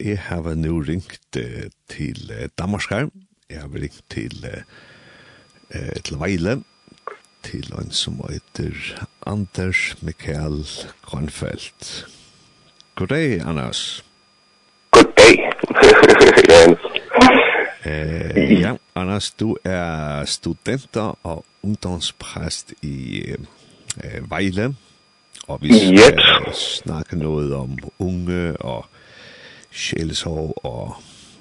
jeg har nå ringt uh, til eh, Danmarskar, jeg har ringt til, uh, til Veile, til en som heter Anders Mikael Grønfeldt. God dag, Anders. God dag, Jens. eh, ja, Anders, du er studenter og ungdomspræst i eh, Vejle, og vi skal yep. snakke noget om unge og sjælesov og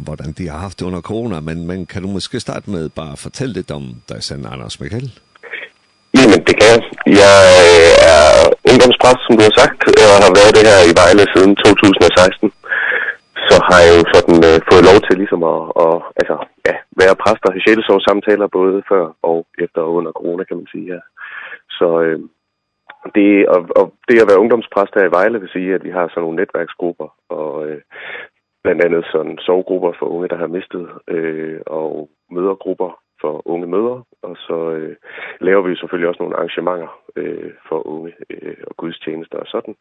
hvordan de har haft det under corona, men, men kan du måske starte med bare at fortælle lidt om dig selv, Anders Michael? Jamen, det kan jeg. Jeg er ungdomspræst, som du har sagt, og har været det her i Vejle siden 2016. Så har jeg jo sådan øh, fået lov til ligesom at, at altså, ja, være præst og have samtaler både før og efter og under corona, kan man sige. Ja. Så, øh, det og, og det at være ungdomspræst her i Vejle vil sige, at vi har sådan nogle netværksgrupper, og øh, blandt andet sådan sovegrupper for unge, der har mistet, øh, og mødergrupper for unge mødre, og så øh, laver vi selvfølgelig også nogle arrangementer øh, for unge øh, og gudstjenester og sådan.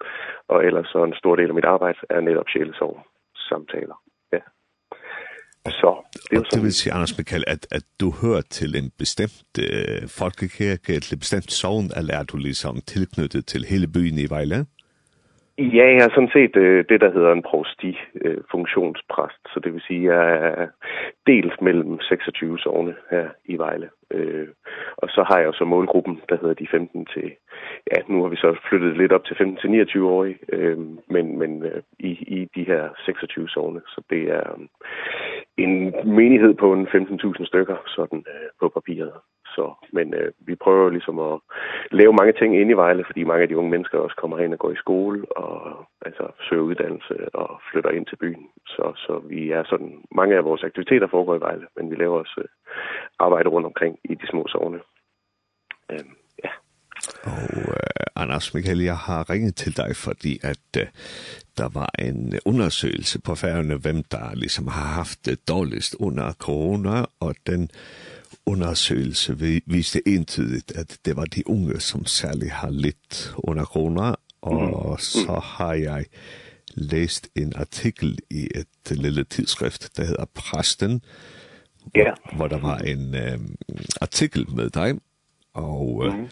Og ellers så en stor del af mit arbejde er netop sjælesorg samtaler. Så det och det vil säga Anders Mikael at, at du hører til en bestemt øh, folkekirke eller bestemt sovn, eller er du liksom tilknyttet til hele byen i Vejle? Ja, jeg har sådan set øh, det, der hedder en prosti øh, funktionspræst, så det vil sige, jeg er delt mellem 26 sovne her i Vejle. Øh, og så har jeg så målgruppen, der hedder de 15 til, ja, nu har vi så flyttet lidt op til 15 til 29-årige, øh, men, men øh, i, i de her 26 sovne, så det er øh, en menighed på en 15.000 stykker sådan øh, på papiret. Så, men øh, vi prøver ligesom at lave mange ting inde i Vejle, fordi mange af de unge mennesker også kommer hen og går i skole og altså, søger uddannelse og flytter ind til byen. Så, så vi er sådan, mange af vores aktiviteter foregår i Vejle, men vi laver også øh, arbejde rundt omkring i de små sovne. ehm ja. Og øh, Anders Michael, jeg har ringet til dig, fordi at øh, der var en undersøgelse på færgerne, hvem der ligesom har haft det dårligst under corona, og den undersøgelse viste entydigt at det var de unge, som særlig har lidt under corona, og mm. så har jeg læst en artikel i et lille tidsskrift, der hedder Præsten, yeah. hvor der var en øh, artikel med dig, og, mm.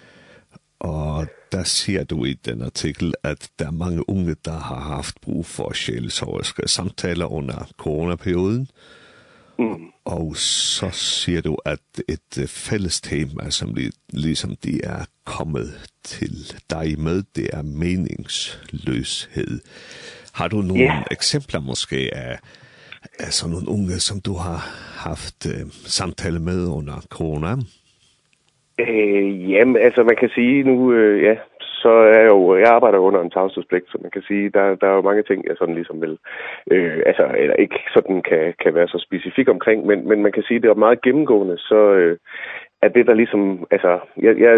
og der siger du i den artikel, at der er mange unge, der har haft brug for sjælesovriske samtaler under coronaperioden, mm og så ser du, at et fælles tema, som ligesom det er kommet til dig med, det er meningsløshed. Har du nogle yeah. eksempler måske af, af sådan nogle unge, som du har haft uh, samtale med under corona? Øh, jamen, altså man kan sige nu, øh, ja, så er jeg jo, jeg arbejder under en tavshedspligt, så man kan sige, der, der er jo mange ting, jeg sådan ligesom vil, øh, altså, eller ikke sådan kan, kan være så specifik omkring, men, men man kan sige, det er meget gennemgående, så øh, er det der ligesom, altså, jeg, jeg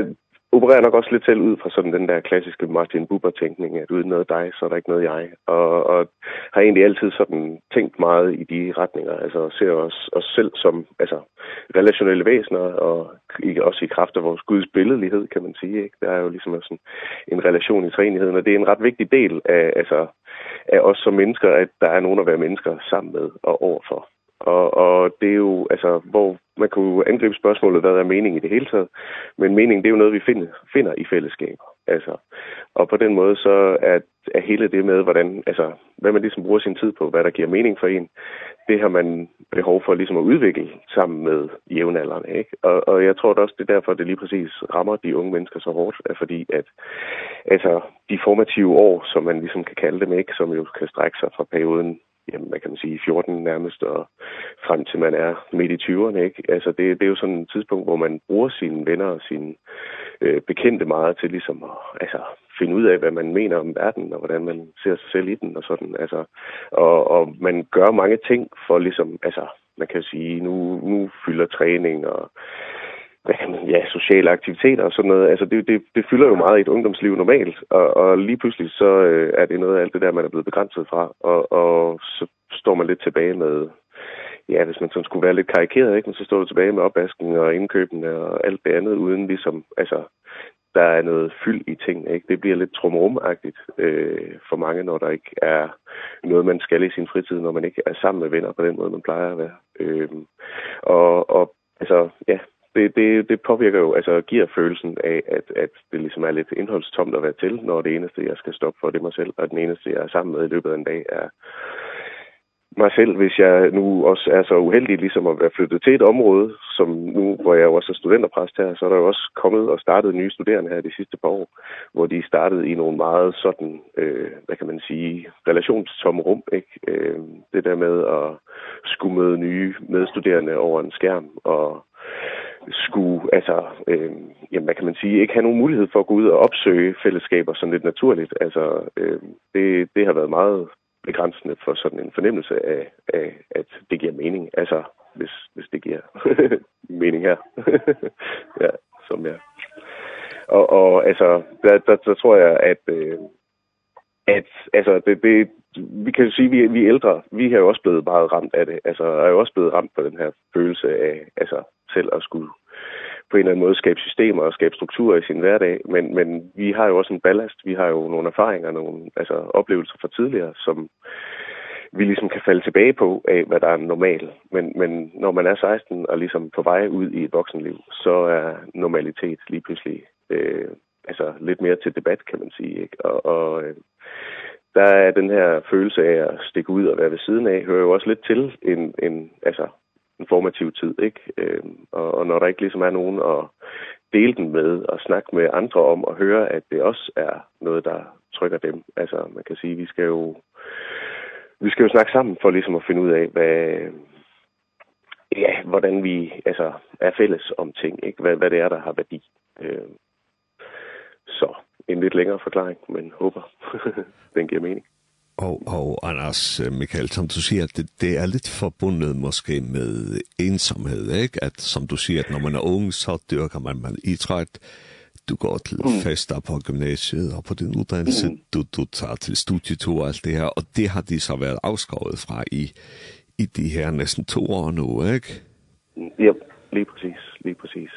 opererer nok også lidt selv ud fra sådan den der klassiske Martin Buber-tænkning, at uden noget dig, så er der ikke noget jeg. Og, og har egentlig altid sådan tænkt meget i de retninger, altså ser os, os selv som, altså relationelle væsener, og i, også i kraft af vores Guds billedlighed, kan man sige. Ikke? Der er jo ligesom sådan en relation i træenigheden, og det er en ret vigtig del af, altså, af os som mennesker, at der er nogen at være mennesker sammen med og overfor. Og, og det er jo, altså, hvor man kunne angribe spørgsmålet, hvad er mening i det hele taget. Men mening, det er jo noget, vi finder, finder i fællesskab. Altså, og på den måde, så er, er hele det med, hvordan, altså, hvad man ligesom bruger sin tid på, hvad der giver mening for en, det har man behov for ligesom at udvikle sammen med jævnaldrende. Ikke? Og, og jeg tror det også, det er derfor, det lige præcis rammer de unge mennesker så hårdt, er fordi at altså, de formative år, som man ligesom kan kalde dem, ikke, som jo kan strække sig fra perioden jamen hvad kan man sige, 14 nærmest, og frem til man er midt i 20'erne, ikke? Altså det, det er jo sådan et tidspunkt, hvor man bruger sine venner og sine øh, bekendte meget til ligesom at altså, finde ud af, hvad man mener om verden, og hvordan man ser sig selv i den og sådan, altså. Og, og man gør mange ting for ligesom, altså, man kan sige, nu, nu fylder træning og hvad kan man, ja, sociale aktiviteter og sådan noget. Altså, det, det, det fylder jo meget i et ungdomsliv normalt, og, og lige pludselig så øh, er det noget af alt det der, man er blevet begrænset fra, og, og så står man lidt tilbage med, ja, hvis man sådan skulle være lidt karikeret, ikke? Men så står du tilbage med opvasken og indkøbene og alt det andet, uden ligesom, altså, der er noget fyld i ting, ikke? Det bliver lidt trumrumagtigt øh, for mange, når der ikke er noget, man skal i sin fritid, når man ikke er sammen med venner på den måde, man plejer at være. Øh, og, og altså, ja, det det det påvirker jo altså giver følelsen af at at det liksom er lidt indholdstomt at være til når det eneste jeg skal stoppe for det er mig selv og den eneste jeg er sammen med i løbet af en dag er mig selv. Hvis jeg nu også er så uheldig liksom at være flyttet til et område som nu hvor jeg også er studenterpræst her så er der jo også kommet og startet nye studerende her de sidste par år hvor de startede i nogle meget sådan øh, hvad kan man sige relationstomme rum ikke? Øh, det der med at skulle møde nye medstuderende over en skærm og skulle altså øh, jamen hvad kan man sige ikke have nogen mulighed for at gå ud og opsøge fællesskaber sådan lidt naturligt. Altså øh, det det har været meget begrænsende for sådan en fornemmelse af af at det giver mening. Altså hvis hvis det giver mening her. ja, som jeg. Og og altså der der, der tror jeg at øh, at altså det det vi kan jo sige vi vi er ældre. Vi har jo også blevet meget ramt af det. Altså er jo også blevet ramt på den her følelse af altså selv at skulle på en eller anden måde skabe systemer og skabe strukturer i sin hverdag, men men vi har jo også en ballast, vi har jo nogle erfaringer, nogle altså oplevelser fra tidligere, som vi liksom kan falde tilbage på af hvad der er normalt. Men men når man er 16 og liksom på vej ud i et voksenliv, så er normalitet lige pludselig øh, altså lidt mere til debat kan man sige, ikke? Og og øh, der er den her følelse af at stikke ud og være ved siden af hører jo også lidt til en en altså en formativ tid, ikke? Øh, og, og når der ikke liksom er nogen at dele den med og snakke med andre om og høre, at det også er noget, der trykker dem. Altså, man kan sige, vi skal jo, vi skal jo snakke sammen for ligesom at finde ud af, hvad, ja, hvordan vi altså, er fælles om ting, ikke? Hvad, hvad det er, der har værdi. Øh, så en lidt længere forklaring, men håber, den giver mening. Og, og Anders Michael, som du siger, det, det er lidt forbundet måske med ensomhed, ikke? At som du siger, at når man er ung, så dyrker man, man idræt, du går til mm. fester på gymnasiet og på din uddannelse, mm. du, du tager til studietur og alt det her, og det har de så været afskåret fra i, i de her næsten to år nu, ikke? Ja, lige præcis, lige præcis.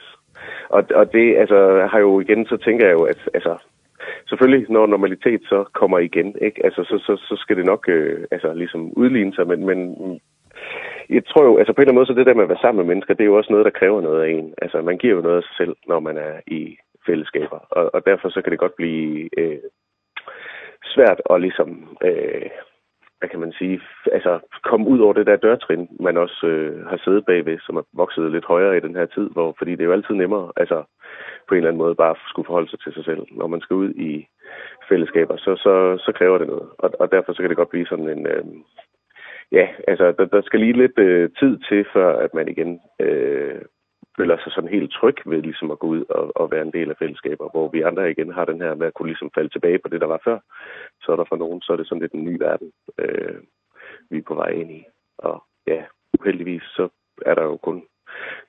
Og, og det altså, har jo igen, så tænker jeg jo, at altså, selvfølgelig, når normalitet så kommer igen, ikke? Altså, så, så, så skal det nok øh, altså, ligesom udligne sig, men, men jeg tror jo, altså på en eller anden måde, så det der med at være sammen med mennesker, det er jo også noget, der kræver noget af en. Altså, man giver jo noget af sig selv, når man er i fællesskaber, og, og derfor så kan det godt blive øh, svært at ligesom... Øh, hvad kan man sige, altså kom ud over det der dørtrin, man også øh, har siddet bagved, som er vokset lidt højere i den her tid, hvor, fordi det er jo altid nemmere, altså på en eller anden måde bare skulle forholde sig til sig selv. Når man skal ud i fællesskaber, så, så, så kræver det noget, og, og derfor så kan det godt blive sådan en, øh, ja, altså der, der skal lige lidt øh, tid til, før at man igen øh, føler sig sådan helt tryg ved ligesom at gå ud og, og være en del af fællesskaber, hvor vi andre igen har den her med at kunne ligesom falde tilbage på det, der var før. Så er der for nogen, så er det sådan lidt en ny verden, øh, vi er på vej ind i. Og ja, uheldigvis så er der jo kun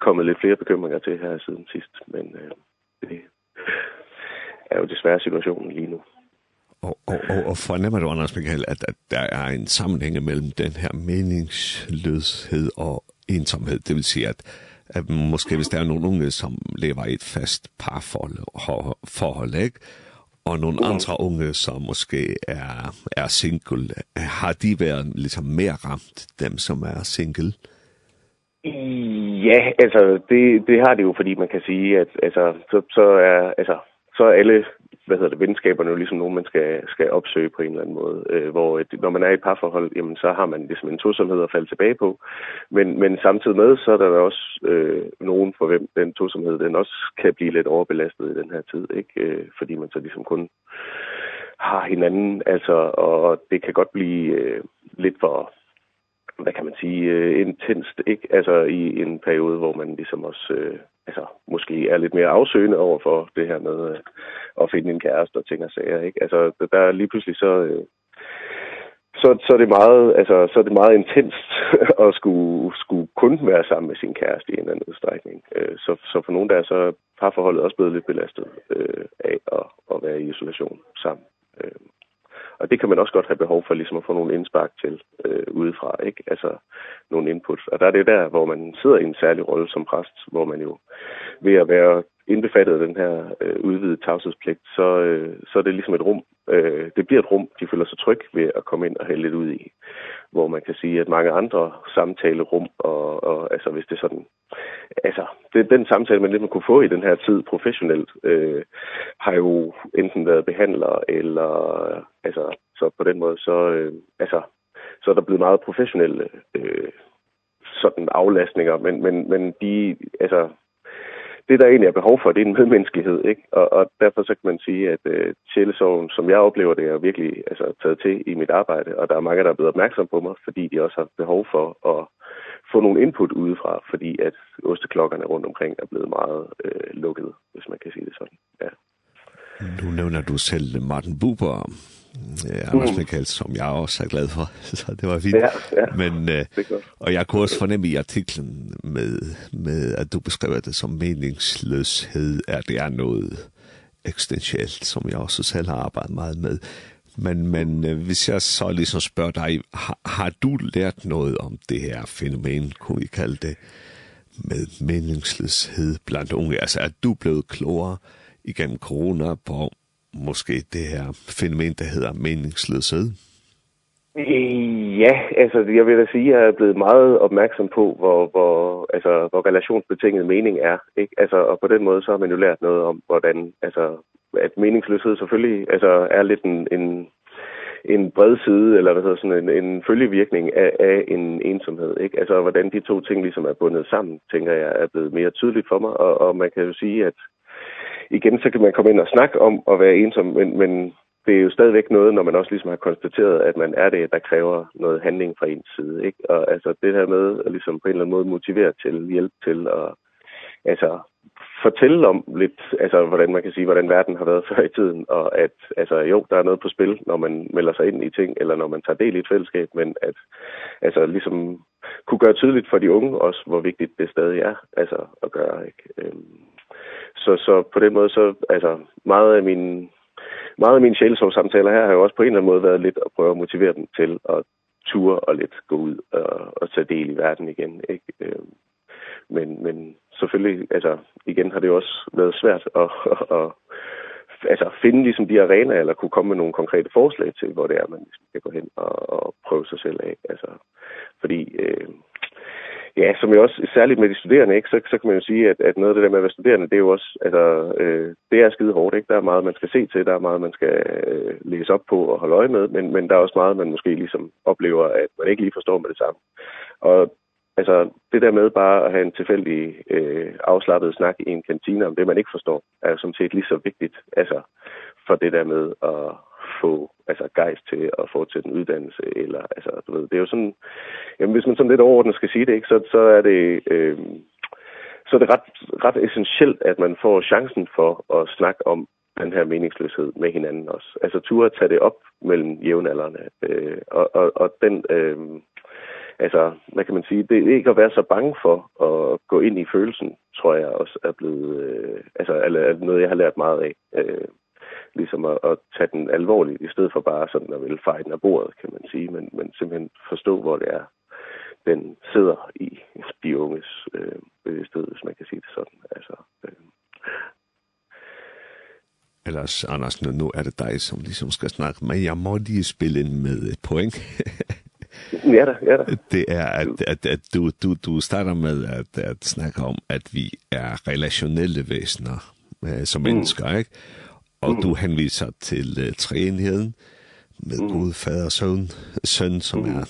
kommet lidt flere bekymringer til her siden sidst, men øh, det er jo desværre situationen lige nu. Og, og, og, og fornemmer du, Anders Michael, at, at der er en sammenhæng mellem den her meningsløshed og ensomhed? Det vil sige, at at måske hvis der er nogle unge, som lever i et fast parforhold, forhold, ikke? og nogle andre unge, som måske er, er single, har de været ligesom mere ramt, dem som er single? Ja, altså det, det har det jo, fordi man kan sige, at altså, så, så, er, altså, så er alle hvad hedder det, venskaberne jo ligesom nogen, man skal, skal opsøge på en eller anden måde. Øh, hvor et, når man er i et parforhold, jamen, så har man ligesom en tosomhed at falde tilbage på. Men, men samtidig med, så er der også øh, nogen for hvem den tosomhed, den også kan blive lidt overbelastet i den her tid. Ikke? Øh, fordi man så ligesom kun har hinanden, altså, og det kan godt blive øh, lidt for hvad kan man sige, øh, intenst, ikke? Altså i en periode, hvor man ligesom også øh, altså, måske er lidt mere afsøgende over for det her med øh, at finde en kæreste og ting og sager, ikke? Altså, der er lige pludselig så... Øh, så så er det meget altså så er det meget intenst at skulle skulle kun være sammen med sin kæreste i en eller anden udstrækning. Øh, så så for nogen der er så parforholdet også blevet lidt belastet øh, af at, at være i isolation sammen. Øh, Og det kan man også godt have behov for liksom at få nogle indspark til øh, udefra, ikke? Altså nogle input. Og der er det der, hvor man sidder i en særlig rolle som præst, hvor man jo ved at være indbefattet af den her øh, udvidede tavshedspligt, så, øh, så er det ligesom et rum. Øh, det bliver et rum, de føler sig trygge ved at komme ind og hælde lidt ud i. Hvor man kan sige, at mange andre samtalerum, og, og altså hvis det er sådan... Altså, det, den samtale, man lidt man kunne få i den her tid professionelt, øh, har jo enten været behandler, eller altså, så på den måde, så, øh, altså, så er der blevet meget professionelle øh, sådan aflastninger, men, men, men de, altså, det der egentlig er behov for, det er en medmenneskelighed, ikke? Og, og derfor så kan man sige, at øh, sjælesorgen, som jeg oplever det, er virkelig altså, taget til i mit arbejde, og der er mange, der er blevet opmærksom på mig, fordi de også har behov for at få nogle input udefra, fordi at osteklokkerne rundt omkring er blevet meget øh, lukket, hvis man kan sige det sådan. Ja. Nu nævner du selv Martin Buber, Ja, Anders Michael, som jeg også er glad for, så det var fint. Ja, ja. Men, øh, og jeg kunne også fornemme i artiklen med, med, at du beskriver det som meningsløshed, at det er noget eksistentielt, som jeg også selv har arbejdet meget med. Men, men øh, hvis jeg så ligesom spørger dig, har, har du lært noget om det her fænomen, kunne vi kalde det, med meningsløshed blandt unge? Altså, er du blevet klogere igennem corona på, måske det her fænomen, der hedder meningsløshed? Ja, altså jeg vil da sige, at jeg er blevet meget opmærksom på, hvor, hvor, altså, hvor relationsbetinget mening er. Ikke? Altså, og på den måde så har man jo lært noget om, hvordan altså, at meningsløshed selvfølgelig altså, er lidt en, en, en bred side, eller hvad hedder sådan, en, en følgevirkning af, af en ensomhed. Ikke? Altså hvordan de to ting ligesom er bundet sammen, tænker jeg, er blevet mere tydeligt for mig. Og, og man kan jo sige, at igen, så kan man komme ind og snakke om at være ensom, men, men det er jo stadigvæk noget, når man også ligesom har konstateret, at man er det, der kræver noget handling fra ens side. Ikke? Og altså det her med at ligesom på en eller anden måde motivere til, hjælp til og altså fortælle om lidt, altså hvordan man kan sige, hvordan verden har været før i tiden, og at altså jo, der er noget på spil, når man melder sig ind i ting, eller når man tager del i et fællesskab, men at altså ligesom kunne gøre tydeligt for de unge også, hvor vigtigt det stadig er, altså at gøre, ikke? Øhm, Så, så på den måde, så altså, meget af min Meget af mine sjælesomsamtaler her har jo også på en eller anden måde været lidt at prøve at motivere dem til at ture og lidt gå ud og, og tage del i verden igen. Ikke? Øh, men, men selvfølgelig, altså, igen har det jo også været svært at, at, at altså, finde ligesom, de arenaer, eller kunne komme med nogle konkrete forslag til, hvor det er, man ligesom, kan gå hen og, og prøve sig selv af. Altså, fordi øh, ja, som jo også, særligt med de studerende, ikke, så, så kan man jo sige, at, at noget af det der med at være studerende, det er jo også, altså, øh, det er skide hårdt, ikke? Der er meget, man skal se til, der er meget, man skal øh, læse op på og holde øje med, men, men der er også meget, man måske ligesom oplever, at man ikke lige forstår med det samme. Og altså, det der med bare at have en tilfældig øh, afslappet snak i en kantine om det, man ikke forstår, er jo som set lige så vigtigt, altså, for det der med at få altså gejst til at fortsætte en uddannelse eller altså du ved det er jo sådan jamen hvis man sådan lidt overordnet skal sige det ikke så så er det øh, så er det ret ret essentielt at man får chancen for at snakke om den her meningsløshed med hinanden også. Altså turde at tage det op mellem jævnaldrende øh, og og og den øh, altså hvad kan man sige det er ikke at være så bange for at gå ind i følelsen tror jeg også er blevet øh, altså eller noget jeg har lært meget af øh, liksom at, at tage den alvorligt, i stedet for bare sådan at ville feje den af bordet, kan man sige, men, men simpelthen forstå, hvor det er, den sidder i de unges øh, bevidsthed, hvis man kan sige det sådan. Altså, øh. Ellers, Anders, nu, nu er det dig, som ligesom skal snakke men Jeg må lige spille ind med et point. ja da, ja da. Det er, at, at, at du, du, du starter med at, at snakke om, at vi er relationelle væsener øh, som mennesker, mm. ikke? og mm. du henviser til uh, treenheden med mm. Gud, fader og søn, søn som mm. er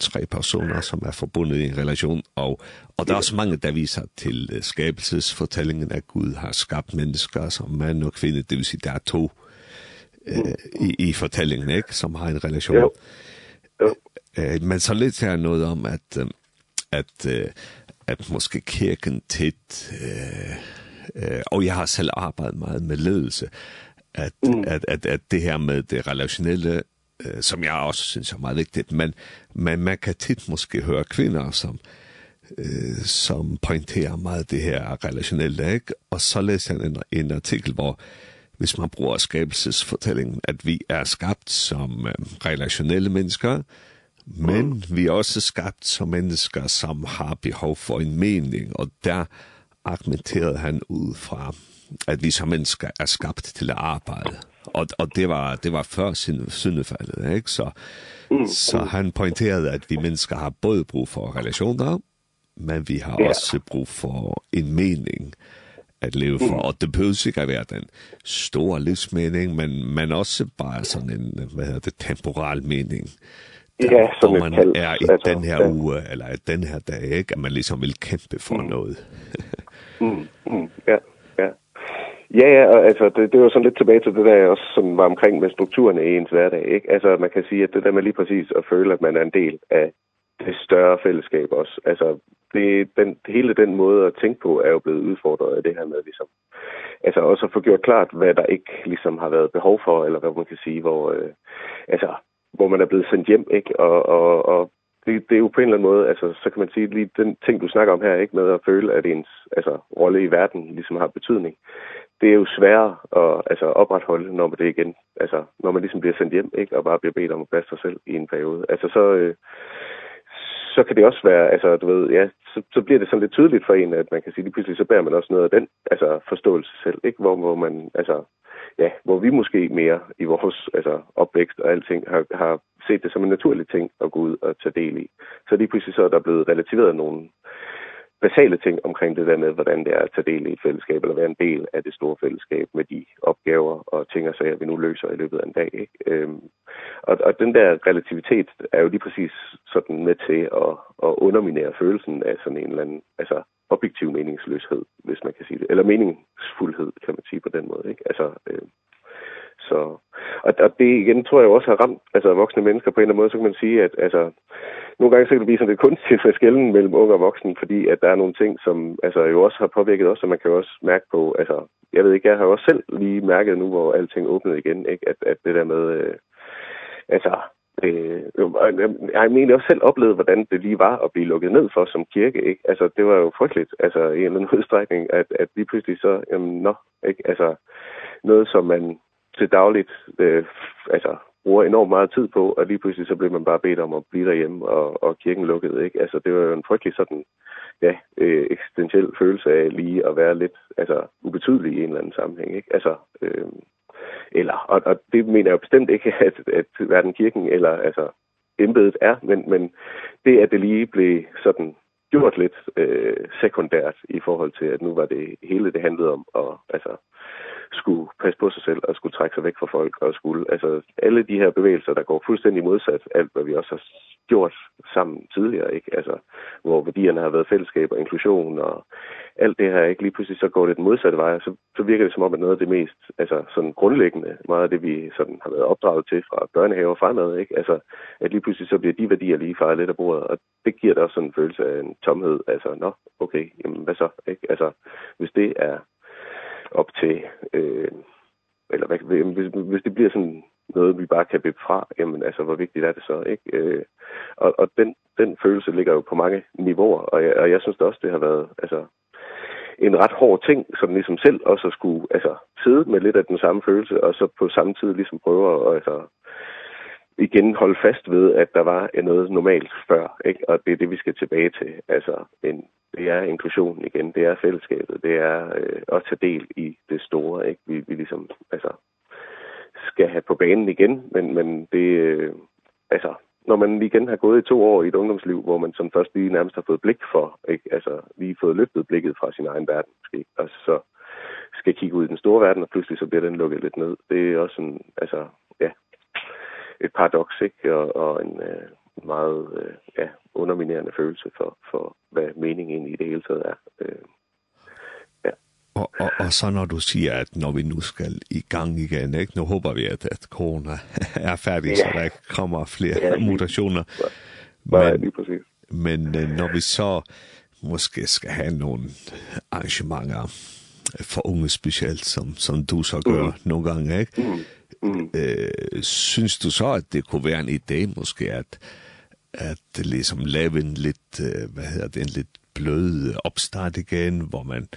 tre personer, som er forbundet i en relation, og, og der er også mange, der viser til uh, skabelsesfortællingen, at Gud har skabt mennesker som mand og kvinde, det vil sige, der er to uh, i, i fortællingen, ikke? som har en relation. Jo. Jo. Uh, men så lidt her noget om, at, uh, at, uh, at måske kirken tit... Uh, øh, og jeg har selv arbejdet meget med ledelse, at, mm. at, at, at det her med det relationelle, øh, som jeg også synes er meget vigtigt, men, men man kan tit måske høre kvinder, som, øh, som pointerer meget det her relationelle, ikke? og så læser jeg en, en artikel, hvor hvis man bruger skabelsesfortællingen, at vi er skabt som øh, relationelle mennesker, men mm. vi er også skabt som mennesker, som har behov for en mening, og der argumenterede han ud fra, at vi som mennesker er skabt til at arbejde. Og, og det, var, det var før syndefaldet, ikke? Så, mm. så han pointerede, at vi mennesker har både brug for relationer, men vi har yeah. også brug for en mening at leve for. Mm. Og det behøver ikke at være den store livsmening, men, men også bare sådan en, hvad hedder det, temporal mening. Der, ja, som man er i altså, den her ja. uge, eller i den her dag, ikke? At man ligesom vil kæmpe for mm. noget. Mm, mm, ja, ja. Ja, ja, og altså, det, det var sådan lidt tilbage til det der også, som var omkring med strukturerne i ens hverdag, ikke? Altså, man kan sige, at det der med lige præcis at føle, at man er en del af det større fællesskab også. Altså, det, den, hele den måde at tænke på er jo blevet udfordret af det her med, ligesom, altså også at få gjort klart, hvad der ikke ligesom har været behov for, eller hvad man kan sige, hvor, øh, altså, hvor man er blevet sendt hjem, ikke? Og, og, og det, det er jo på en eller anden måde, altså, så kan man sige, lige den ting, du snakker om her, ikke med at føle, at ens altså, rolle i verden ligesom har betydning, det er jo sværere at altså, opretholde, når man det igen, altså, når man ligesom bliver sendt hjem, ikke, og bare bliver bedt om at passe sig selv i en periode. Altså, så, øh, så kan det også være, altså, du ved, ja, så, så bliver det sådan lidt tydeligt for en, at man kan sige, lige pludselig så bærer man også noget af den, altså, forståelse selv, ikke, hvor, hvor man, altså, ja, hvor vi måske mere i vores altså, opvækst og alting har, har set det som en naturlig ting at gå ud og tage del i. Så lige pludselig så er der blevet relativeret nogle basale ting omkring det der med, hvordan det er at tage del i et fællesskab, eller være en del af det store fællesskab med de opgaver og ting og sager, vi nu løser i løbet af en dag. Ikke? Øhm, og, og den der relativitet er jo lige præcis sådan med til at, at underminere følelsen af sådan en eller anden, altså objektiv meningsløshed, hvis man kan sige det, eller meningsfuldhed, kan man sige på den måde. Ikke? Altså, øh, Så, og, og det igen tror jeg også har ramt altså, voksne mennesker på en eller anden måde, så kan man sige, at altså, nogle gange så kan det blive sådan lidt kunstigt for skælden mellem unge og voksne, fordi at der er nogle ting, som altså, jo også har påvirket os, og man kan jo også mærke på, altså, jeg ved ikke, jeg har også selv lige mærket nu, hvor alting åbnede igen, ikke? At, at det der med, øh, altså, Øh, jeg mener, jeg selv oplevede, hvordan det lige var at blive lukket ned for som kirke, ikke? Altså, det var jo frygteligt, altså, i en eller anden udstrækning, at, at lige pludselig så, jamen, nå, ikke? Altså, noget, som man til dagligt, øh, altså, bruger enormt meget tid på, og lige pludselig så blev man bare bedt om at blive derhjemme, og, og kirken lukkede, ikke? Altså, det var jo en frygtelig sådan, ja, øh, eksistentiel følelse af lige at være lidt, altså, ubetydelig i en eller anden sammenhæng, ikke? Altså, øh, eller og, og det mener jeg bestemt ikke at at hverken kirken eller altså embedet er, men men det at det lige blev sådan gjort lidt øh, sekundært i forhold til at nu var det hele det handlede om at altså skulle passe på sig selv og skulle trække sig væk fra folk og skulle altså alle de her bevægelser der går fuldstændig modsat alt hvad vi også har gjort sammen tidligere, ikke? Altså, hvor værdierne har været fællesskab og inklusion og alt det her, ikke? Lige pludselig så går det den modsatte vej, så, så virker det som om, at noget af det mest, altså sådan grundlæggende, meget af det, vi sådan har været opdraget til fra børnehaver fremad, ikke? Altså, at lige pludselig så bliver de værdier lige fejret lidt af bordet, og det giver da også sådan en følelse af en tomhed, altså, nå, okay, jamen hvad så, ikke? Altså, hvis det er op til, øh, eller hvad, hvis, hvis det bliver sådan noget vi bare kan bippe fra, jamen altså hvor vigtigt er det så, ikke? Øh, og og den den følelse ligger jo på mange niveauer, og jeg, og jeg synes det også det har været altså en ret hård ting, som ligesom selv også skulle altså sidde med lidt af den samme følelse og så på samme tid ligesom prøve at altså igen holde fast ved at der var noget normalt før, ikke? Og det er det vi skal tilbage til. Altså en det er inklusion igen, det er fællesskabet, det er øh, at tage del i det store, ikke? Vi vi ligesom altså skal have på banen igen, men, men det, øh, altså, når man igen har gået i to år i et ungdomsliv, hvor man som først lige nærmest har fået blik for, ikke? altså lige fået løftet blikket fra sin egen verden, måske, og så skal kigge ud i den store verden, og pludselig så bliver den lukket lidt ned. Det er også en, altså, ja, et paradoks, ikke? Og, og en øh, meget øh, ja, underminerende følelse for, for, hvad meningen egentlig i det hele taget er. Øh, og, og så når du siger, at når vi nu skal i gang igen, ikke? nu håber vi, at, at corona er færdig, ja. så der ikke kommer flere ja. mutationer. Men, Nej, lige præcis. Men når vi så måske skal have nogle arrangementer for unge specielt, som, som du så gør mm. nogle gange, ikke? Mm. Mm. Øh, synes du så, at det kunne være en idé måske, at, at ligesom lave en lidt, hvad hedder det, en lidt blød opstart igen, hvor man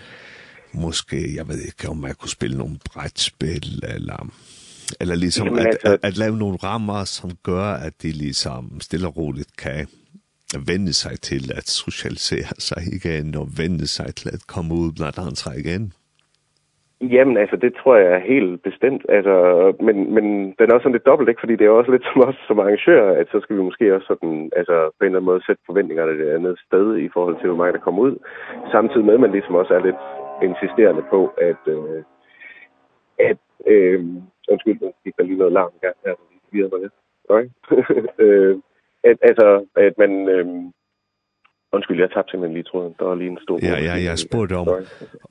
måske, jeg ved ikke, om man kunne spille nogle brætspil, eller, eller ligesom at, at, at lave nogle rammer, som gør, at de ligesom stille og roligt kan vende sig til at socialisere sig igen, og vende sig til at komme ud blandt andre igen. Jamen, altså, det tror jeg er helt bestemt. Altså, men, men den er også sådan lidt dobbelt, ikke? Fordi det er også lidt som os som arrangør, at så skal vi måske også sådan, altså, på en eller anden måde sætte forventningerne et andet sted i forhold til, hvor mange der kommer ud. Samtidig med, at man ligesom også er lidt insisterende på, at, øh, at øh, undskyld, der gik der lige noget larm gang her, som vi videre mig det. Sorry. øh, at, altså, at man... Øh, Undskyld, jeg tabte simpelthen lige tråden. Der var lige en stor... Ja, ja, jeg spurgte om,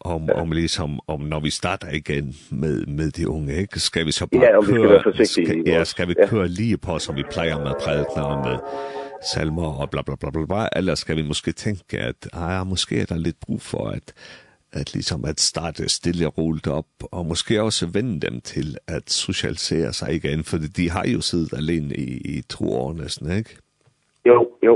om, om ligesom, om når vi starter igen med, med de unge, ikke? skal vi så bare ja, om køre... Vi skal være forsigtige. Skal, ja, skal vi ja. køre lige på, som vi plejer med prædikner med salmer og bla bla bla bla bla, eller skal vi måske tænke, at ah, måske er der lidt brug for, at at liksom at starte stille og roligt op, og måske også vende dem til at socialisere sig igen, for de har jo siddet alene i, i to år næsten, ikke? Jo, jo.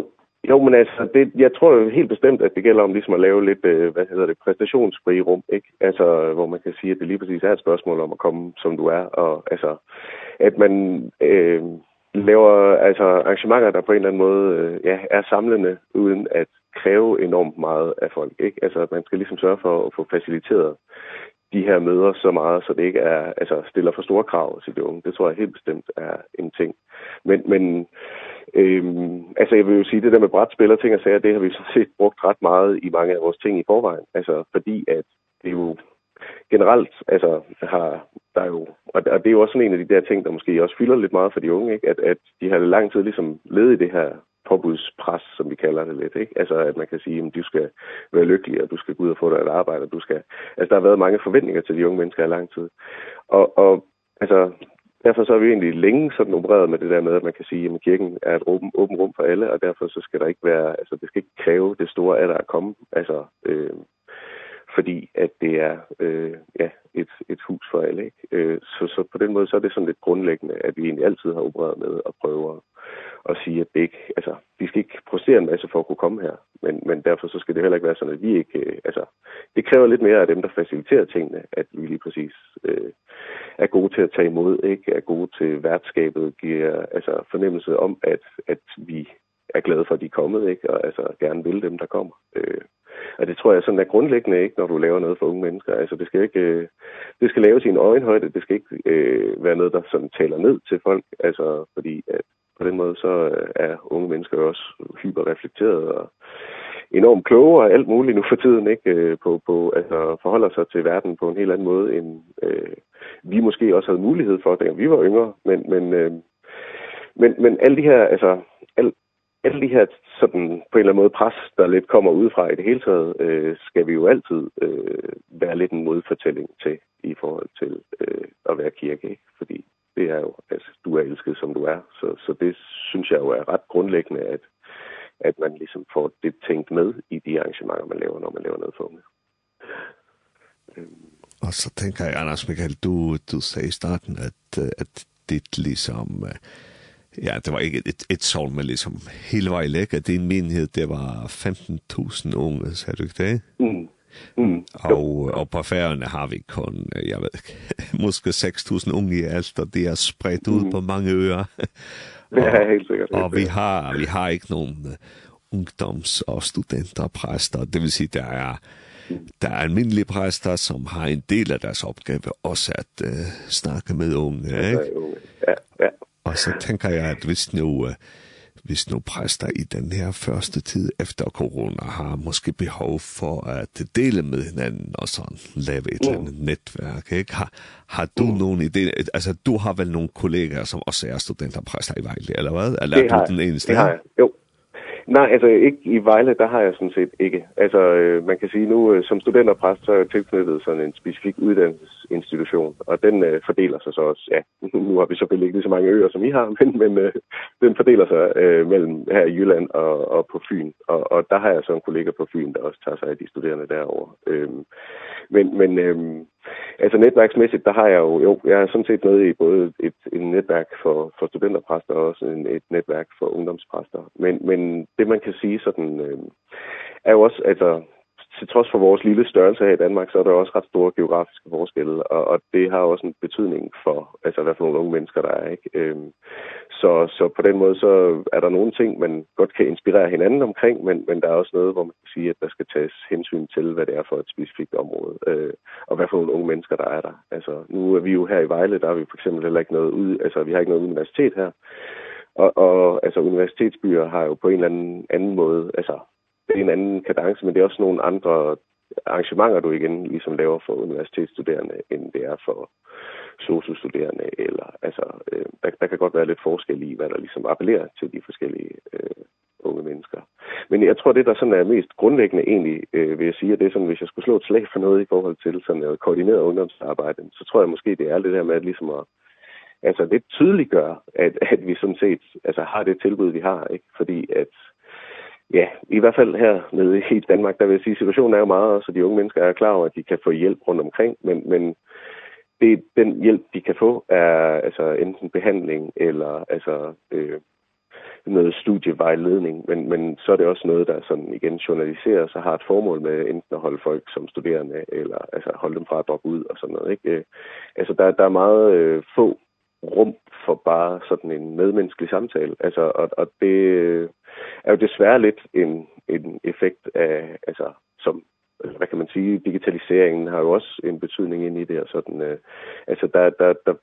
Jo, men altså, det, jeg tror jo helt bestemt, at det gælder om ligesom at lave lidt, øh, hvad hedder det, præstationsfri rum, ikke? Altså, hvor man kan sige, at det lige præcis er et spørgsmål om at komme, som du er, og altså, at man øh, laver altså arrangementer, der på en eller anden måde øh, ja, er samlende, uden at kræve enormt meget af folk, ikke? Altså man skal ligesom sørge for at få faciliteret de her møder så meget, så det ikke er altså stiller for store krav til de unge. Det tror jeg helt bestemt er en ting. Men men Øhm, altså jeg vil jo sige det der med brætspil og ting og sager, det har vi så set brugt ret meget i mange af vores ting i forvejen. Altså fordi at det jo generelt altså har der jo og, og det er jo også en af de der ting der måske også fylder lidt meget for de unge, ikke? At at de har lang tid ligesom levet i det her påbudspres, som vi kalder det lidt. Ikke? Altså, at man kan sige, at du skal være lykkelig, og du skal gå ud og få dig et arbejde. Og du skal... Altså, der har været mange forventninger til de unge mennesker i lang tid. Og, og altså, derfor så har vi egentlig længe sådan opereret med det der med, at man kan sige, at kirken er et åben, åben rum for alle, og derfor så skal der ikke være, altså det skal ikke kræve det store af der at komme. Altså, øh, fordi at det er øh, ja, et, et hus for alle. Ikke? Øh, så, så på den måde så er det sådan lidt grundlæggende, at vi egentlig altid har opereret med at prøve at, at sige, at det ikke, altså, vi skal ikke præstere en masse for at kunne komme her, men, men derfor så skal det heller ikke være sådan, at vi ikke, øh, altså, det kræver lidt mere af dem, der faciliterer tingene, at vi lige præcis øh, er gode til at tage imod, ikke er gode til værtskabet, giver altså, fornemmelse om, at, at vi er glade for, at de er kommet, ikke? og altså, gerne vil dem, der kommer. Øh, og det tror jeg sådan er grundlæggende ikke, når du laver noget for unge mennesker. Altså, det skal, ikke, øh, det skal laves i en øjenhøjde, det skal ikke øh, være noget, der sådan taler ned til folk, altså, fordi at på den måde, så er unge mennesker også hyperreflekteret og enormt kloge og alt muligt nu for tiden, ikke? På, på, altså, forholder sig til verden på en helt anden måde, end øh, vi måske også havde mulighed for, da vi var yngre, men, men øh, men men alle de her altså alle de her sådan, på en eller anden måde pres, der lidt kommer udefra i det hele taget, øh, skal vi jo altid øh, være lidt en modfortælling til i forhold til øh, at være kirke. Ikke? Fordi det er jo, altså, du er elsket, som du er. Så, så det synes jeg jo er ret grundlæggende, at, at man ligesom får det tænkt med i de arrangementer, man laver, når man laver noget for unge. Og så tænker jeg, Anders Michael, du, du sagde i starten, at, at dit ligesom... Øh Ja, det var ikke et, et sol, men liksom hele vejen læk, din menighed, det var 15.000 unge, sagde du ikke det? Mm. Mm. Og, og på færgerne har vi kun, jeg ved ikke, måske 6.000 unge i alt, og det er spredt ud mm. på mange øer. ja, helt sikkert. Og, og vi har, vi har ikke nogen ungdoms- og studenterpræster, det vil sige, der er, der er almindelige præster, som har en del af deres opgave også at uh, snakke med unge, ikke? Ja, ja. Og så tænker jeg, at hvis nu, hvis nu præster i den her første tid efter corona har måske behov for at dele med hinanden og sådan lave et eller andet netværk, ikke? Har, har du mm. nogen idé? Altså, du har vel nogle kollegaer, som også er studenterpræster i Vejle, eller hvad? Eller det er du den eneste? Det har jeg, jo. Nej, altså ikke i Vejle, der har jeg sådan set ikke. Altså øh, man kan sige nu øh, som studenterpræst, så er jeg tilknyttet sådan en specifik uddannelsesinstitution, og den øh, fordeler sig så også, ja, nu har vi selvfølgelig ikke lige så mange øer, som I har, men, men øh, den fordeler sig øh, mellem her i Jylland og, og på Fyn, og, og der har jeg så en kollega på Fyn, der også tager sig af de studerende derovre. Øh, men men øh, Altså netværksmæssigt, der har jeg jo, jo jeg er sådan set med i både et, et netværk for, for studenterpræster og også en, et netværk for ungdomspræster. Men, men det man kan sige sådan, øh, er jo også, altså til trods for vores lille størrelse her i Danmark, så er der også ret store geografiske forskelle, og, og det har også en betydning for, altså hvad for nogle unge mennesker der er, ikke? Øhm, så, så på den måde, så er der nogle ting, man godt kan inspirere hinanden omkring, men, men der er også noget, hvor man kan sige, at der skal tages hensyn til, hvad det er for et specifikt område, øh, og hvad for nogle unge mennesker der er der. Altså, nu er vi jo her i Vejle, der har vi for eksempel heller ikke noget ud, altså vi har ikke noget universitet her, og, og altså universitetsbyer har jo på en eller anden, anden måde, altså det er en anden kadence, men det er også nogle andre arrangementer, du igen ligesom laver for universitetsstuderende, end det er for sociostuderende. Eller, altså, øh, der, der kan godt være lidt forskel i, hvad der ligesom appellerer til de forskellige øh, unge mennesker. Men jeg tror, det der sådan er mest grundlæggende egentlig, øh, vil jeg sige, at det er sådan, hvis jeg skulle slå et slag for noget i forhold til sådan noget koordineret ungdomsarbejde, så tror jeg måske, det er det der med at ligesom at altså det tydeliggør at, at vi som set altså, har det tilbud, vi har. Ikke? Fordi at Ja, i hvert fald her nede i Danmark, der vil jeg sige, situationen er jo meget, så de unge mennesker er klar over, at de kan få hjælp rundt omkring, men, men det, den hjælp, de kan få, er altså enten behandling eller altså, øh, noget studievejledning, men, men så er det også noget, der sådan igen journaliseres og har et formål med enten at holde folk som studerende, eller altså holde dem fra at droppe ud og sådan noget. Ikke? Altså, der, der er meget øh, få rum for bare sådan en medmenneskelig samtale. Altså, og, og det er jo desværre lidt en, en effekt af, altså, som, hvad kan man sige, digitaliseringen har jo også en betydning ind i det, og sådan, øh, altså, der, der, der,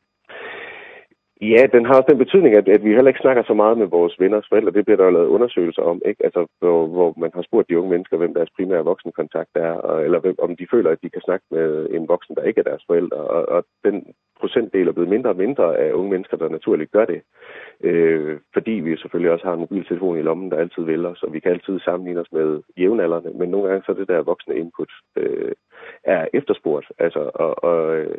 Ja, den har også den betydning, at, at vi heller ikke snakker så meget med vores og forældre. Det bliver der jo lavet undersøgelser om, ikke? Altså, hvor, hvor man har spurgt de unge mennesker, hvem deres primære voksenkontakt er, og, eller hvem, om de føler, at de kan snakke med en voksen, der ikke er deres forældre. Og, og den procentdel er blevet mindre og mindre af unge mennesker, der naturligt gør det. Øh, fordi vi selvfølgelig også har en mobiltelefon i lommen, der altid vil os, og vi kan altid sammenligne os med jævnaldrende. Men nogle gange så er det der voksne input øh, er efterspurgt. Altså, og... og øh,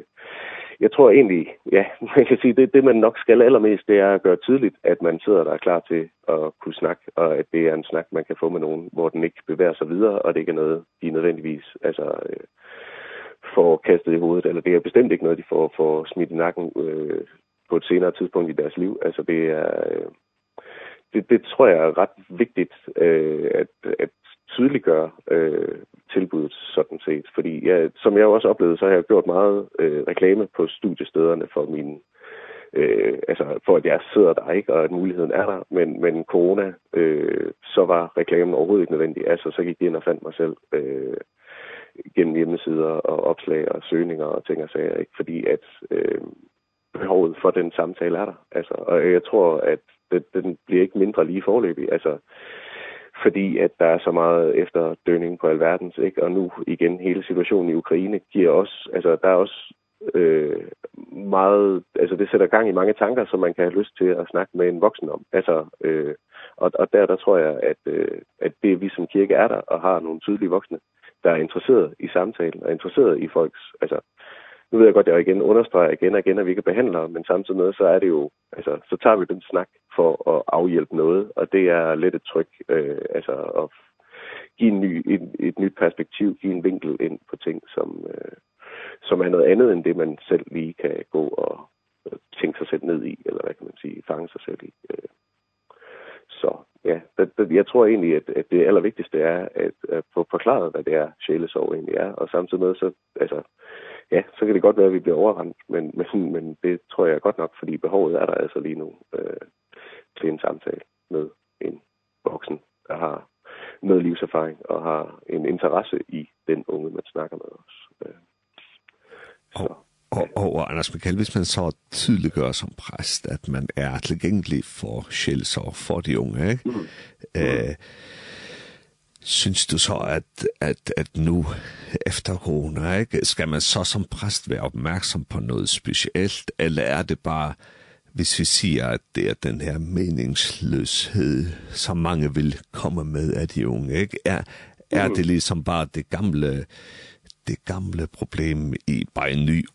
jeg tror egentlig, ja, man kan sige, det, det man nok skal allermest, det er at gøre tydeligt, at man sidder der er klar til at kunne snakke, og at det er en snak, man kan få med nogen, hvor den ikke bevæger sig videre, og det ikke er noget, de nødvendigvis altså, øh, får kastet i hovedet, eller det er bestemt ikke noget, de får, får smidt i nakken øh, på et senere tidspunkt i deres liv. Altså det er... Øh, det, det tror jeg er ret vigtigt, øh, at, at tydeliggøre øh, tilbuddet sådan set. Fordi ja, som jeg også oplevede, så har jeg gjort meget øh, reklame på studiestederne for min øh, altså for at jeg sidder der ikke, og at muligheden er der, men, men corona, øh, så var reklamen overhovedet ikke nødvendig. Altså så gik jeg ind og fandt mig selv øh, gennem hjemmesider og opslag og søgninger og ting og sager, ikke? fordi at øh, behovet for den samtale er der. Altså, og jeg tror, at det, den bliver ikke mindre lige forløbig. Altså, fordi at der er så meget efter dønning på alverdens, ikke? Og nu igen hele situationen i Ukraine giver også, altså der er også øh, meget, altså det sætter gang i mange tanker, som man kan have lyst til at snakke med en voksen om. Altså, øh, og, og der, der tror jeg, at, øh, at det vi som kirke er der, og har nogle tydelige voksne, der er interesseret i samtalen, og interesseret i folks, altså nu ved jeg godt, at jeg igen understreger igen og igen, at vi ikke behandler, men samtidig med, så er det jo, altså, så tager vi den snak for at afhjælpe noget, og det er lidt et tryk, øh, altså, at give en ny, et, et nyt perspektiv, give en vinkel ind på ting, som, øh, som er noget andet end det, man selv lige kan gå og tænke sig selv ned i, eller hvad kan man sige, fange sig selv i. Øh. Så ja, det, det, jeg tror egentlig, at, at det allervigtigste er at, at få forklaret, hvad det er, sjælesorg egentlig er. Og samtidig med, så, altså, ja, så kan det godt være, at vi bliver overrendt, men, men, men det tror jeg godt nok, fordi behovet er der altså lige nu øh, til en samtale med en voksen, der har noget livserfaring og har en interesse i den unge, man snakker med os. Øh. Så. Og, og, og Anders Michael, hvis man så tydeliggøre som præst, at man er tilgængelig for sjælsorg for de unge, ikke? Mm. Øh, synes du så, at, at, at nu efter corona, ikke, skal man så som præst være opmærksom på noget specielt, eller er det bare, hvis vi siger, at det er den her meningsløshed, som mange vil komme med af de unge, ikke? Er, er det ligesom bare det gamle, det gamle problem i bare en ny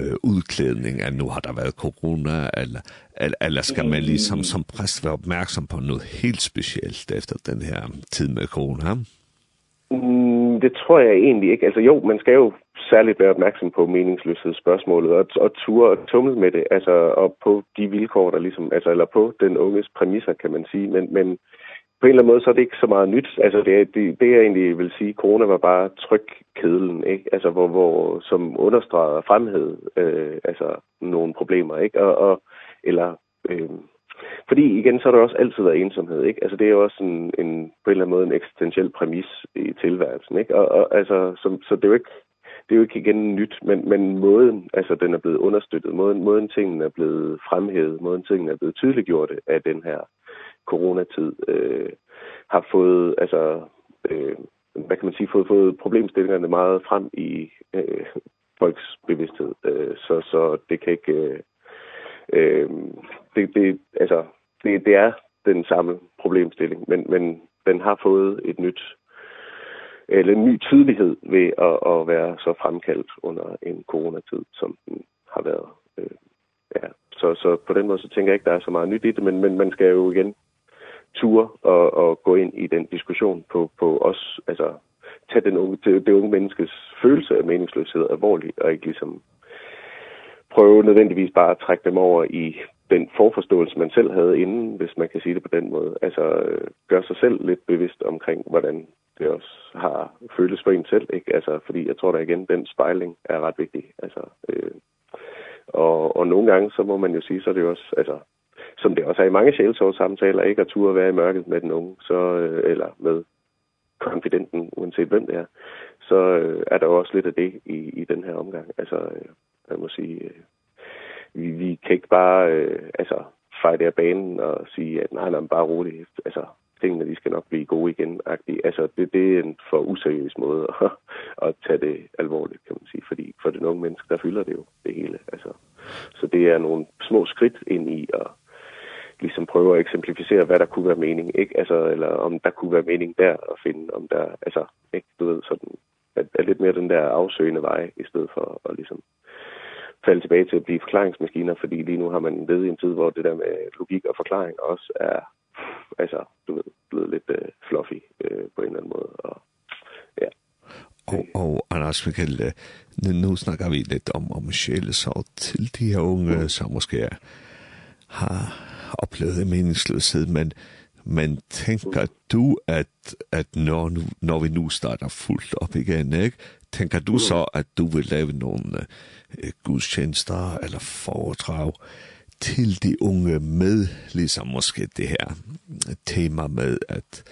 øh, udklædning, at nu har der været corona, eller, eller, eller skal man ligesom som præst være opmærksom på noget helt specielt efter den her tid med corona? Mm, det tror jeg egentlig ikke. Altså jo, man skal jo særligt være opmærksom på meningsløshedsspørgsmålet og, og ture og tumle med det, altså og på de vilkår, der ligesom, altså, eller på den unges præmisser, kan man sige, men, men på en eller anden måde, så er det ikke så meget nyt. Altså, det, er, det, det jeg egentlig vil sige, corona var bare trykkedlen, ikke? Altså, hvor, hvor, som understreger fremhed, øh, altså, nogle problemer, ikke? Og, og, eller, øh, fordi igen, så har der også altid været ensomhed, ikke? Altså, det er jo også en, en, på en eller anden måde en eksistentiel præmis i tilværelsen, ikke? Og, og altså, som, så det er jo ikke, det er jo ikke igen nyt, men, men måden, altså den er blevet understøttet, måden, måden tingene er blevet fremhævet, måden tingene er blevet tydeliggjort af den her coronatid øh, har fået altså øh, hvad kan man sige fået fået problemstillingerne meget frem i øh, folks bevidsthed. Øh, så så det kan ikke øh, øh, det det altså det det er den samme problemstilling men men den har fået et nyt eller en ny tydelighed ved at, at være så fremkaldt under en coronatid som den har været øh, ja. Så så på den måde så tænker jeg ikke der er så meget nyt i det men men man skal jo igen tur og, og gå ind i den diskussion på, på os, altså tage den unge, det, det unge menneskes følelse af meningsløshed alvorligt, og ikke ligesom prøve nødvendigvis bare at trække dem over i den forforståelse, man selv havde inden, hvis man kan sige det på den måde. Altså, gør sig selv lidt bevidst omkring, hvordan det også har føles for en selv, ikke? Altså, fordi jeg tror da igen, den spejling er ret vigtig. Altså, øh, og, og nogle gange, så må man jo sige, så er det jo også, altså, som det også er i mange sjælsorgssamtaler, ikke at turde være i mørket med den unge, så, øh, eller med konfidenten, uanset hvem det er, så øh, er der også lidt af det i, i den her omgang. Altså, øh, jeg må sige, øh, vi, vi kan ikke bare øh, altså, fejde af banen og sige, at nej, nej, bare roligt. Altså, tingene, de skal nok blive gode igen. -agtigt. Altså, det, det er en for useriøs måde at, at tage det alvorligt, kan man sige. Fordi for den unge menneske, der fylder det jo det hele. Altså, så det er nogle små skridt ind i at liksom prøver at eksemplificere, hvad der kunne være mening, ikke? Altså, eller om der kunne være mening der at finde, om der, altså, ikke? Du ved, sådan, at, at lidt mere den der afsøgende vej, i stedet for at ligesom falde tilbage til at blive forklaringsmaskiner, fordi lige nu har man ved i en tid, hvor det der med logik og forklaring også er, altså, du ved, blevet lidt uh, fluffy uh, på en eller anden måde, og ja. Og, og Anders Mikkel, nu snakker vi lidt om, om sjælesov til de her unge, som måske har, oplevet meningsløshed, men, men tænker du, at, at når, nu, når vi nu starter fuldt op igen, ikke? tænker du så, at du vil lave nogle uh, gudstjenester eller foredrag til de unge med, ligesom måske det her tema med, at,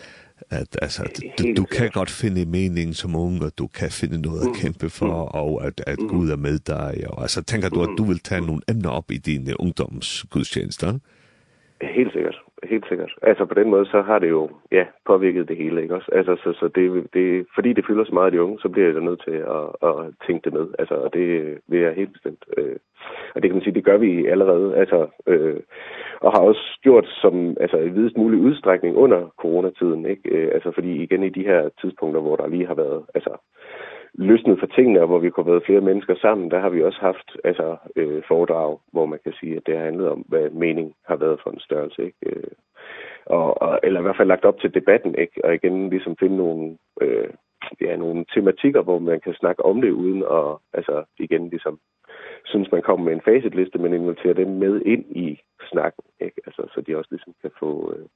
at altså, du, du kan godt finde mening som ung, og du kan finde noget at kæmpe for, og at, at Gud er med dig. Og, altså, tænker du, at du vil tage nogle emner op i dine ungdomsgudstjenester? Ja. Helt sikkert, helt sikkert. Altså på den måde, så har det jo ja, påvirket det hele, ikke også? Altså, så, så det, det, fordi det fylder så meget de unge, så bliver jeg nødt til at, at tænke det med. Altså, og det vil jeg helt bestemt. Øh, og det kan man sige, det gør vi allerede, altså, øh, og har også gjort som, altså, i videst mulig udstrækning under coronatiden, ikke? Øh, altså, fordi igen i de her tidspunkter, hvor der lige har været, altså, løsnet for tingene, og hvor vi kunne have været flere mennesker sammen, der har vi også haft altså, øh, foredrag, hvor man kan sige, at det har handlet om, hvad mening har været for en størrelse. Ikke? Øh, og, og, eller i hvert fald lagt op til debatten, ikke? og igen ligesom finde nogle, øh, ja, nogle tematikker, hvor man kan snakke om det, uden at altså, igen ligesom, synes, man kommer med en facitliste, men inviterer dem med ind i snakken, ikke? Altså, så de også ligesom kan få... Øh,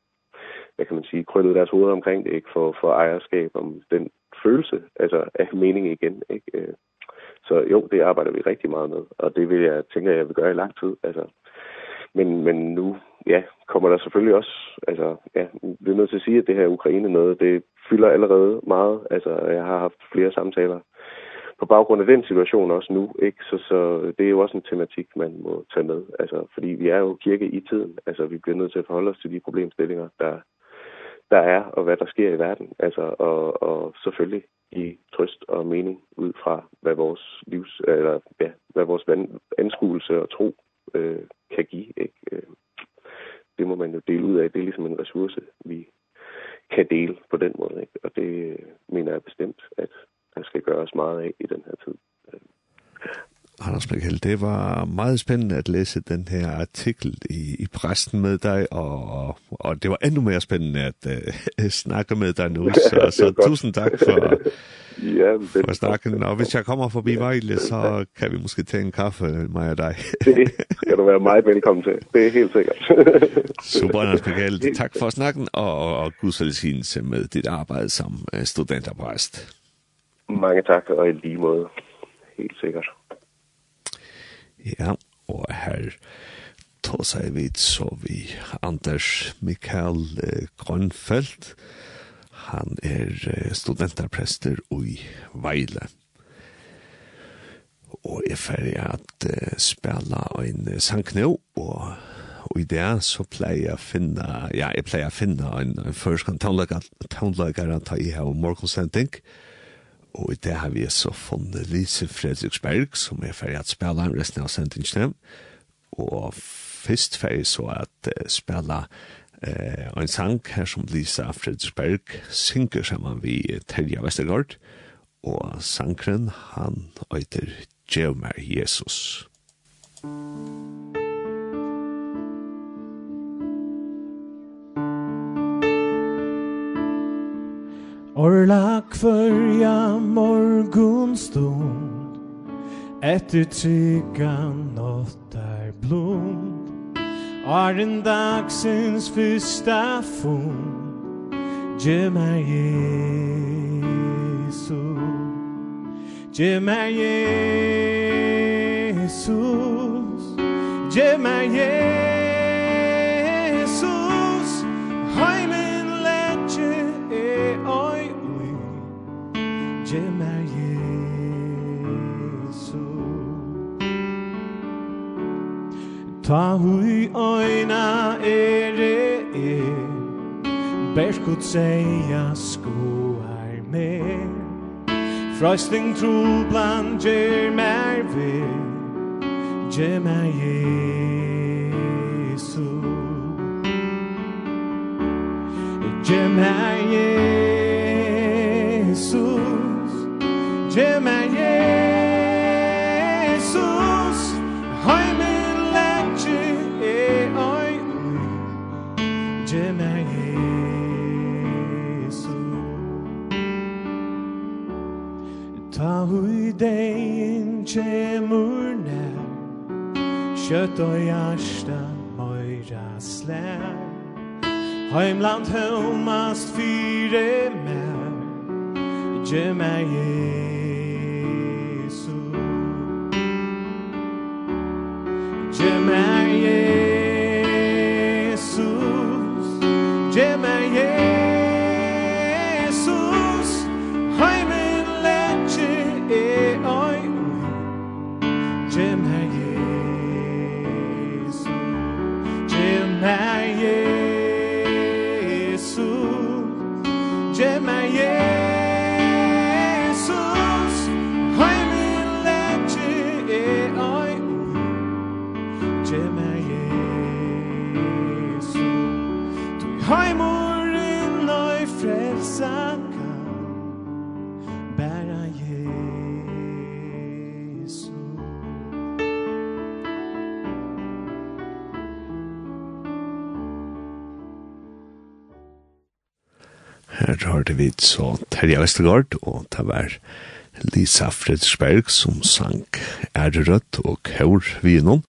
hvad kan man sige, krøllet deres hoveder omkring det, ikke? For, for ejerskab, om den følelse altså, af mening igen, ikke? Så jo, det arbejder vi rigtig meget med, og det vil jeg tænker, jeg vil gøre i lang tid, altså. Men, men nu, ja, kommer der selvfølgelig også, altså, ja, vi er nødt til at sige, at det her Ukraine noget, det fylder allerede meget, altså, jeg har haft flere samtaler på baggrund af den situation også nu, ikke? Så, så det er jo også en tematik, man må tage med. Altså, fordi vi er jo kirke i tiden. Altså, vi bliver nødt til at forholde os til de problemstillinger, der, der er, og hvad der sker i verden. Altså, og, og selvfølgelig i trøst og mening ud fra, hvad vores livs, eller ja, hvad vores anskuelse og tro øh, kan give, ikke? Det må man jo dele ud af. Det er ligesom en ressource, vi kan dele på den måde, ikke? Og det mener jeg bestemt, at der skal gøres meget af i den her tid. Anders Michael, det var meget spændende at læse den her artikel i, i pressen med dig, og, og, og det var endnu mere spændende at uh, snakke med dig nu, så, så tusind tak for, ja, det for snakken. Og hvis jeg kommer forbi ja. Vejle, så kan vi måske tage en kaffe, mig og dig. det skal du være meget velkommen til, det er helt sikkert. Super, Anders Michael, tak for snakken, og, og, og velsignelse med dit arbejde som studenterpræst. Mange tak, og i lige måde. Helt sikkert. Ja, og her tog seg vidt så vi Anders Mikael Grønfeldt. Han er studenterprester i Veile. Og er ferdig at spela en sang nå, og og i det så pleier jeg å finne, ja, jeg pleier å finne en, en først kan ta i her og morgonsending, og Og i det har vi så funnet Lise Fredriksberg, som er ferdig at spela resten av sendingene. Og først ferdig så at uh, spela eh, en sang her som Lisa Fredriksberg synger sammen vi Terje Vestergaard. Og sangren, han øyter Geomær Jesus. Musik Orla kvörja morgonstund Etter trygga nåttar blod Arren dagsins fyrsta fond Ge mig Jesu. Ge mig Jesus Ge mig Jesus Ta hui oina ere e Berskut seia skoar me. Frøysting trublan gjer mer ve Gjer mer Jesu. Gjer mer Jesus Gjer mer Jesus hui dein kjemur nær. Kjøtt og hjärsta møyra slær. Heimland hømast fyre mer Gjemmer jeg hørte vi så Terje Vestergaard, og det var Lisa Fredsberg som sang Ærerødt og Kaur Vinon.